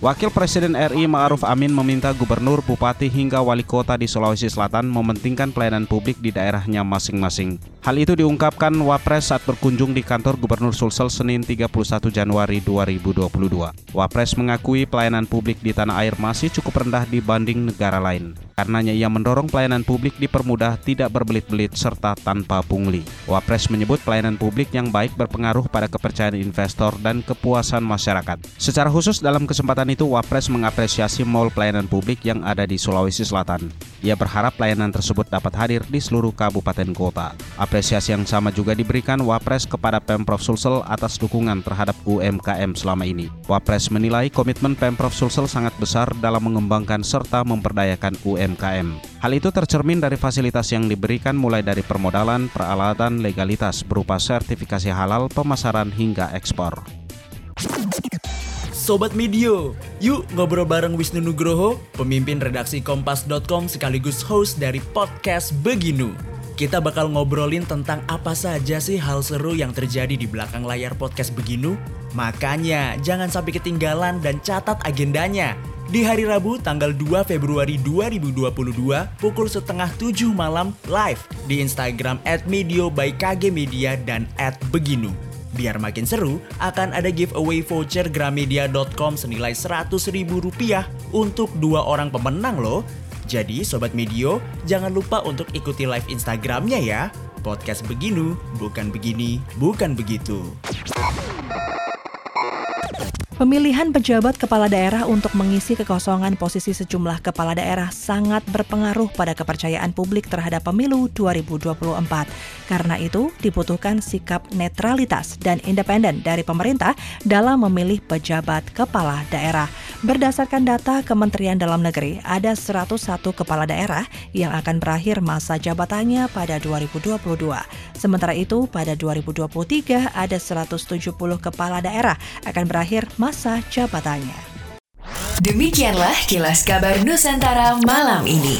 Wakil Presiden RI Ma'ruf Amin meminta gubernur, bupati hingga wali kota di Sulawesi Selatan mementingkan pelayanan publik di daerahnya masing-masing. Hal itu diungkapkan Wapres saat berkunjung di kantor Gubernur Sulsel Senin 31 Januari 2022. Wapres mengakui pelayanan publik di tanah air masih cukup rendah dibanding negara lain. Karenanya ia mendorong pelayanan publik dipermudah tidak berbelit-belit serta tanpa pungli. Wapres menyebut pelayanan publik yang baik berpengaruh pada kepercayaan investor dan kepuasan masyarakat. Secara khusus dalam kesempatan itu Wapres mengapresiasi mall pelayanan publik yang ada di Sulawesi Selatan. Ia berharap pelayanan tersebut dapat hadir di seluruh kabupaten kota. Apresiasi yang sama juga diberikan Wapres kepada Pemprov Sulsel atas dukungan terhadap UMKM selama ini. Wapres menilai komitmen Pemprov Sulsel sangat besar dalam mengembangkan serta memperdayakan UMKM UMKM. Hal itu tercermin dari fasilitas yang diberikan mulai dari permodalan, peralatan, legalitas berupa sertifikasi halal, pemasaran hingga ekspor. Sobat Medio, yuk ngobrol bareng Wisnu Nugroho, pemimpin redaksi Kompas.com sekaligus host dari podcast Beginu. Kita bakal ngobrolin tentang apa saja sih hal seru yang terjadi di belakang layar podcast Beginu. Makanya jangan sampai ketinggalan dan catat agendanya di hari Rabu tanggal 2 Februari 2022 pukul setengah 7 malam live di Instagram at Medio by KG Media dan at Beginu. Biar makin seru, akan ada giveaway voucher gramedia.com senilai 100 ribu rupiah untuk dua orang pemenang loh. Jadi Sobat Medio, jangan lupa untuk ikuti live Instagramnya ya. Podcast Beginu, bukan begini, bukan begitu. Pemilihan pejabat kepala daerah untuk mengisi kekosongan posisi sejumlah kepala daerah sangat berpengaruh pada kepercayaan publik terhadap pemilu 2024. Karena itu, dibutuhkan sikap netralitas dan independen dari pemerintah dalam memilih pejabat kepala daerah. Berdasarkan data Kementerian Dalam Negeri, ada 101 kepala daerah yang akan berakhir masa jabatannya pada 2022. Sementara itu, pada 2023 ada 170 kepala daerah akan berakhir masa masa jabatannya. Demikianlah kilas kabar Nusantara malam ini.